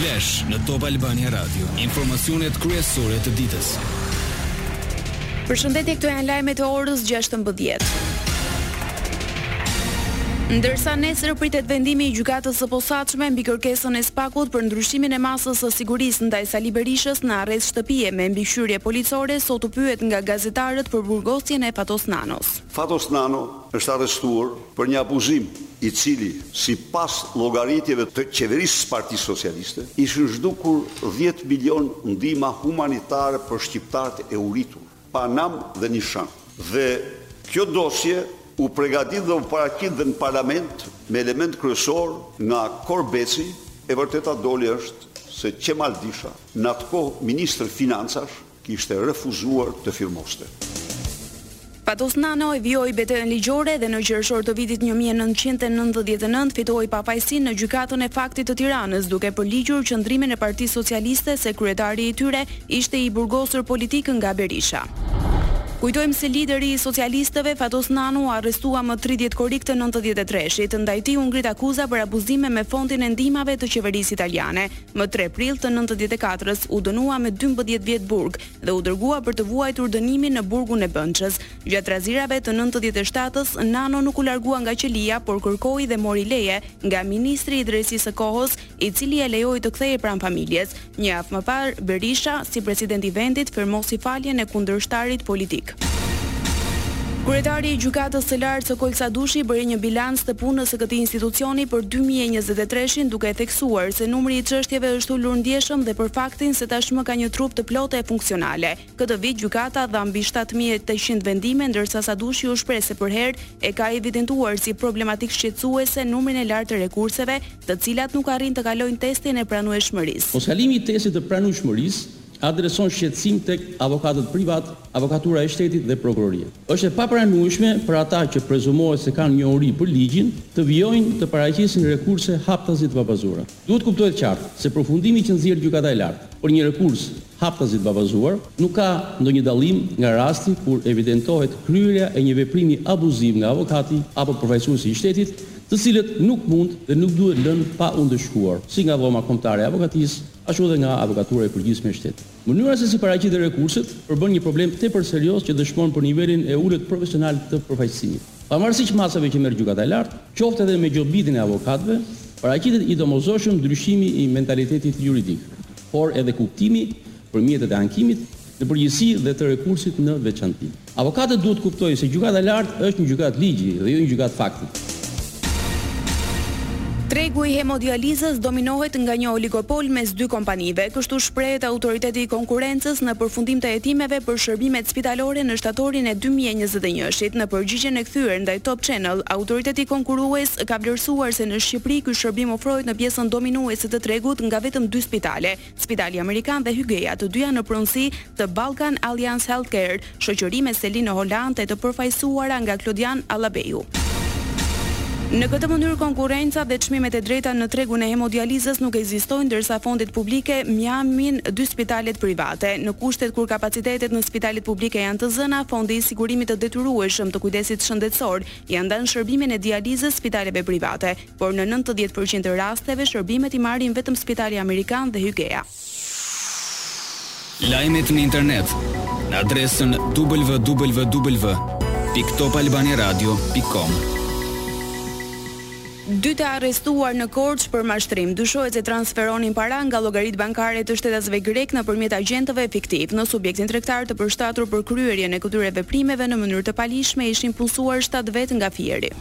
Flash në Top Albania Radio, informacionet kryesore të ditës. Përshëndetje, këto janë lajmet e orës 16. Ndërsa nesër pritet vendimi i gjykatës së posaçme mbi kërkesën e Spakut për ndryshimin e masës së sigurisë ndaj Sali Berishës në arrest shtëpie me mbikëqyrje policore, sot u pyet nga gazetarët për burgosjen e Fatos Nanos. Fatos Nano është arrestuar për një abuzim i cili sipas llogaritjeve të qeverisë së Partisë Socialiste ishin zhdukur dhjetë milionë ndihma humanitare për shqiptarët e uritur, pa nam dhe nishan dhe kjo dosje u pregadit dhe u paraqit dhe në parlament me element kryesor nga Kor Beçi, e vërteta doli është se Qemal Disha, në atë kohë ministër Financash, kishte refuzuar të firmoste. Fatos Nano e vijoi betejën ligjore dhe në qershor të vitit një mijë e nëntëqind e nëntëdhjetë e nëntë fitoi pafajësinë në Gjykatën e Faktit të Tiranës duke përligjur qëndrimin e Partisë Socialiste se kryetari i tyre ishte i burgosur politik nga Berisha. Kujtojmë se lideri i socialistëve, Fatos Nano u arrestua më tridhjetë korrik të nëntëdhjetë e treshit. Ndaj tij u ngrit akuza për abuzime me fondin e ndihmave të qeverisë italiane. Më tre prill të nëntëdhjetë e katërës u dënua me dymbëdhjetë vjet burg dhe u dërgua për të vuajtur dënimin në burgun e Bënçës. Gjatë trazirave të nëntëdhjetë e shtatës, Nano nuk u largua nga qelia, por kërkoi dhe mori leje nga ministri i Drejtësisë së kohës, i cili e lejoi të kthehej pranë familjes. Një javë më parë, Berisha, si president i vendit, firmosi faljen e kundërshtarit politik. Kryetari i Gjykatës së Lartë Sokol Sadushi bëri një bilanc të punës së këtij institucioni për dy mijë e njëzet e treshin duke theksuar se numri i çështjeve është ulur ndjeshëm edhe për faktin se tashmë ka një trupë të plotë e funksionale. Këtë vit gjykata dha mbi shtatë mijë e tetëqind vendime ndërsa Sadushi u shpreh se përherë e ka evidentuar si problematikë shqetësuese numrin e lartë të rekurseve të cilat nuk arrijnë të kalojnë testin e pranueshmërisë. Moskalimi i testit të pranueshmërisë adreson shqetësim tek avokatët privatë, Avokatura e Shtetit dhe Prokuroria. Është e papranueshme për ata që prezumohet se kanë njohuri për ligjin, të vijojnë të paraqesin rekurse haptazi të pabazuara. Duhet të kuptohet qartë se përfundimi që nxjerr Gjykata e Lartë për një rekurs haptazi të pabazuar nuk ka ndonjë dallim nga rasti kur evidentohet kryerja e një veprimi abuziv nga avokati apo përfaqësuesi i shtetit, të cilët nuk mund dhe nuk duhet lënë pa u ndëshkuar si nga Dhoma Kombëtare e Avokatisë, ashtu edhe nga Avokatura e Përgjithshme e Shtetit. Mënyra se si paraqiten rekurset përbën një problem tepër serioz që dëshmon për nivelin e ulët profesional të përfaqësimit. Pavarësisht masave që merr Gjykata e Lartë, qoftë edhe me gjobitjen e avokatëve, paraqitet i domosdoshëm ndryshimi i mentalitetit juridik, por edhe kuptimi për mjetet e ankimit në përgjithësi dhe të rekursit në veçanti. Avokatët duhet të kuptojnë se Gjykata e Lartë është një gjykatë ligji dhe jo një gjykatë fakti. Tregu i hemodializës dominohet nga një oligopol mes dy kompanive, kështu shprehet Autoriteti i Konkurrencës në përfundim të hetimeve për shërbimet spitalore në shtatorin e dy mijë e njëzet e një-shit. Në përgjigjen e kthyer ndaj Top Channel, autoriteti konkurrues ka vlerësuar se në Shqipëri ky shërbim ofrohet në pjesën dominuese të tregut nga vetëm dy spitale, Spitali Amerikan dhe Hygeia, të dyja në pronësi të Balkan Alliance Healthcare, shoqëri me seli në Holandë e të përfaqësuara nga Klodian Allajbeu. Në këtë mënyrë konkurrenca dhe çmimet e drejta në tregun e hemodializës nuk ekzistojnë ndërsa fondet publike majmin dy spitalet private. Në kushtet kur kapacitetet në spitalet publike janë të zëna, Fondi i Sigurimit të Detyrueshëm të Kujdesit Shëndetësor ia ndan shërbimin e dializës spitaleve private. por në nëntëdhjetë për qind të rasteve shërbimet i marrin vetëm Spitali Amerikan dhe Hygeia. Lajmet në internet në adresën www.topalbaniaradio.com. Dy të arrestuar në Korçë për mashtrim, dyshohet se transferonin para nga llogaritë bankare të shtetasve grekë nëpërmjet agjentëve fiktivë. Në subjektin tregtar të përshtatur për kryerjen e këtyre veprimeve në mënyrë të paligjshme ishin punësuar shtatë vetë nga Fieri.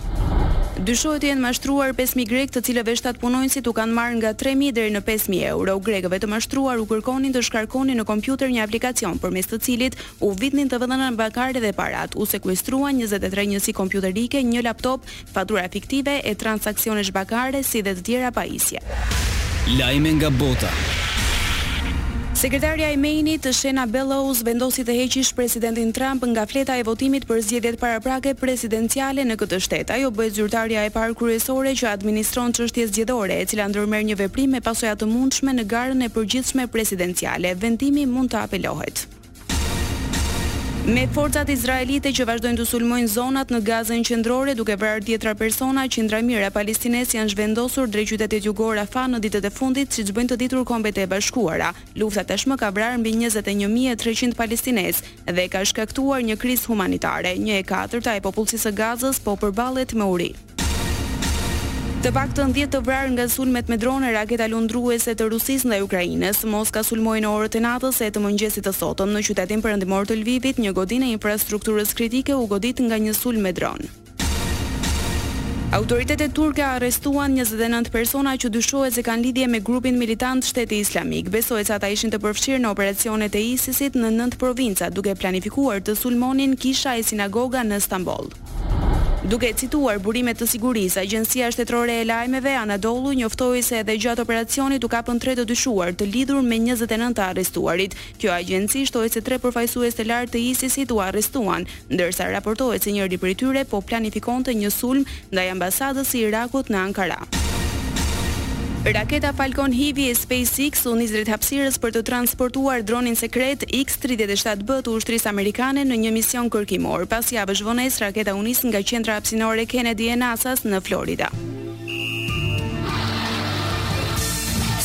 Dyshohet të jenë mashtruar pesë mijë grekë të cilëve shtatë punonjësit u kanë marrë nga tre mijë deri në pesë mijë euro. Grekëve të mashtruar u kërkonin të shkarkonin në kompjuter një aplikacion përmes të cilit u vidhnin të dhënat bankare dhe paratë. U sekuestruan njëzet e tre njësi kompjuterike, një laptop, fatura fiktive e transaksionesh bankare si dhe të tjera pajisje. Lajme nga bota. Sekretarja e Maine-it, Shenna Bellows vendosi të heqë ish-presidentin Trump nga fleta e votimit për zgjedhjet paraprake presidenciale në këtë shtet. Ajo bëhet zyrtarja e parë kryesore që administron çështje zgjedhore, e cila ndërmerr një veprim me pasoja të mundshme në garën e përgjithshme presidenciale. Vendimi mund të apelohet. Me forcat izraelite që vazhdojnë të sulmojnë zonat në Gazën qendrore duke vrarë dhjetra persona, qindra mijëra palestinezë janë zhvendosur drejt qytetit jugor Rafah në ditët e fundit, siç bëjnë të ditur Kombet e Bashkuara. Lufta tashmë ka vrarë mbi njëzet e një mijë e treqind palestinezë dhe ka shkaktuar një krizë humanitare. Një e katërta e popullsisë së Gazës po përballet me uri. Të paktën dhjetë të vrarë nga sulmet me dronë e raketa lundruese të Rusisë ndaj Ukrainës. Moska sulmoi në orët e natës e të mëngjesit të sotëm në qytetin perëndimor të Lvivit, një godinë e infrastrukturës kritike u godit nga një sulm me dron. Autoritetet turke arrestuan njëzet e nëntë persona që dyshohet se kanë lidhje me grupin militant Shteti Islamik. Besohet se ata ishin të përfshirë në operacionet e ISIS-it në nëntë provinca, duke planifikuar të sulmonin kisha e sinagoga në Stamboll. Duke cituar burime të sigurisë, agjencia shtetërore e lajmeve, Anadolu, njoftoi se edhe gjatë operacionit u kapën tre të dyshuar, të lidhur me njëzet e nëntë të arrestuarit. Kjo agjenci shtoi se tre përfaqësues të lartë të ISIS-it u arrestuan, ndërsa raportohet se njëri prej tyre po planifikonte një sulm ndaj ambasadës së Irakut në Ankara. Raketa Falcon Heavy e SpaceX u nis drejt hapësirës për të transportuar dronin sekret Tridhjetë e shtatë B të ushtrisë amerikane në një mision kërkimor. Pas javësh vonesë, raketa u nis nga qendra hapësinore Kennedy e NASA-s në Florida.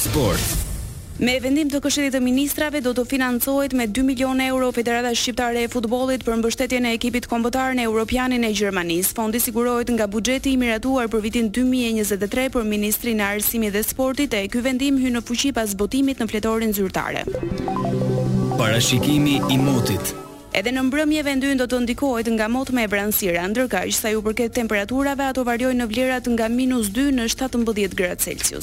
Sport. Me vendim të Këshillit të Ministrave do të financohet me dy milionë euro Federata Shqiptare e Futbollit për mbështetjen e ekipit kombëtar në Europianin e Gjermanisë. Fondi sigurohet nga buxheti i miratuar për vitin dy mijë e njëzet e tre për Ministrinë e Arsimit dhe Sportit e ky vendim hyn në fuqi pas botimit në fletoren zyrtare. Parashikimi i motit. Edhe në mbrëmje vendi ynë do të ndikohet nga mot me vranësira, ndërkaq sa u përket temperaturave ato variojnë në vlerat nga minus dy në shtatëmbëdhjetë gradë Celsius.